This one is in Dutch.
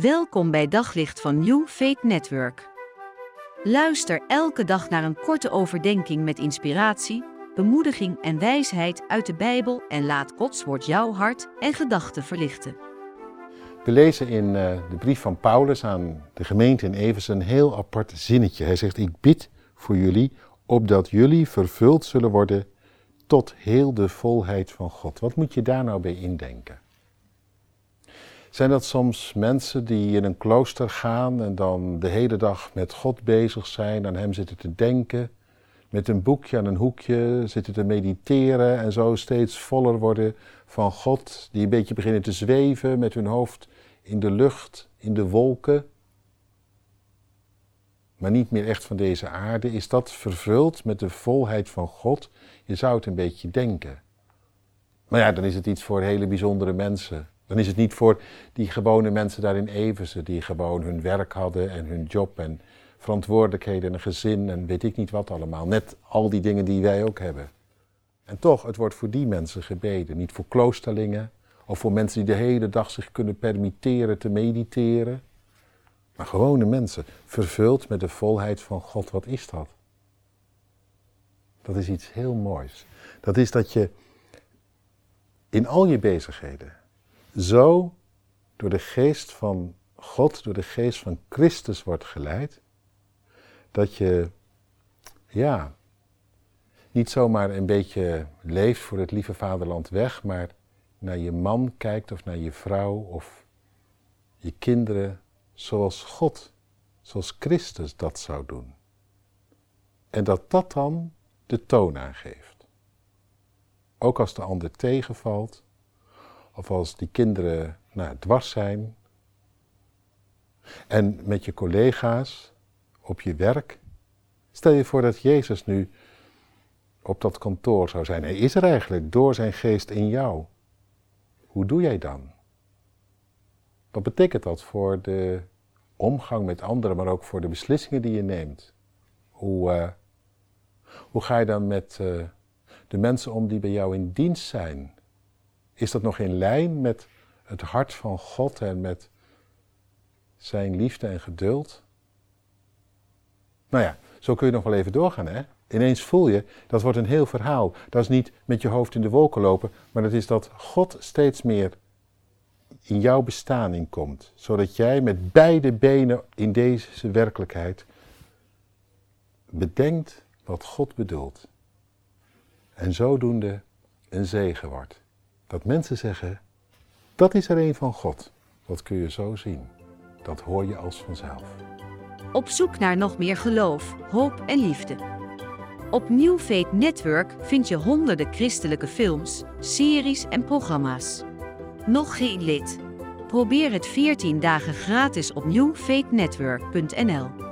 Welkom bij Daglicht van New Faith Network. Luister elke dag naar een korte overdenking met inspiratie, bemoediging en wijsheid uit de Bijbel en laat Gods woord jouw hart en gedachten verlichten. We lezen in uh, de brief van Paulus aan de gemeente in Efeze een heel apart zinnetje. Hij zegt: Ik bid voor jullie, opdat jullie vervuld zullen worden tot heel de volheid van God. Wat moet je daar nou bij indenken? Zijn dat soms mensen die in een klooster gaan en dan de hele dag met God bezig zijn, aan Hem zitten te denken, met een boekje aan een hoekje zitten te mediteren en zo steeds voller worden van God, die een beetje beginnen te zweven met hun hoofd in de lucht, in de wolken, maar niet meer echt van deze aarde? Is dat vervuld met de volheid van God? Je zou het een beetje denken. Maar ja, dan is het iets voor hele bijzondere mensen. Dan is het niet voor die gewone mensen daar in Eversen, die gewoon hun werk hadden en hun job en verantwoordelijkheden en een gezin en weet ik niet wat allemaal. Net al die dingen die wij ook hebben. En toch, het wordt voor die mensen gebeden. Niet voor kloosterlingen of voor mensen die de hele dag zich kunnen permitteren te mediteren. Maar gewone mensen, vervuld met de volheid van God. Wat is dat? Dat is iets heel moois. Dat is dat je in al je bezigheden zo door de geest van God, door de geest van Christus wordt geleid, dat je, ja, niet zomaar een beetje leeft voor het lieve vaderland weg, maar naar je man kijkt of naar je vrouw of je kinderen zoals God, zoals Christus dat zou doen. En dat dat dan de toon aangeeft. Ook als de ander tegenvalt, of als die kinderen nou, dwars zijn. En met je collega's, op je werk. Stel je voor dat Jezus nu op dat kantoor zou zijn. Hij is er eigenlijk door zijn geest in jou. Hoe doe jij dan? Wat betekent dat voor de omgang met anderen, maar ook voor de beslissingen die je neemt? Hoe, uh, hoe ga je dan met uh, de mensen om die bij jou in dienst zijn? Is dat nog in lijn met het hart van God en met zijn liefde en geduld? Nou ja, zo kun je nog wel even doorgaan, hè? Ineens voel je, dat wordt een heel verhaal. Dat is niet met je hoofd in de wolken lopen, maar dat is dat God steeds meer in jouw bestaan in komt. Zodat jij met beide benen in deze werkelijkheid bedenkt wat God bedoelt. En zodoende een zegen wordt. Dat mensen zeggen, dat is er een van God. Dat kun je zo zien. Dat hoor je als vanzelf. Op zoek naar nog meer geloof, hoop en liefde. Op New Faith Network vind je honderden christelijke films, series en programma's. Nog geen lid? Probeer het 14 dagen gratis op newfaithnetwork.nl.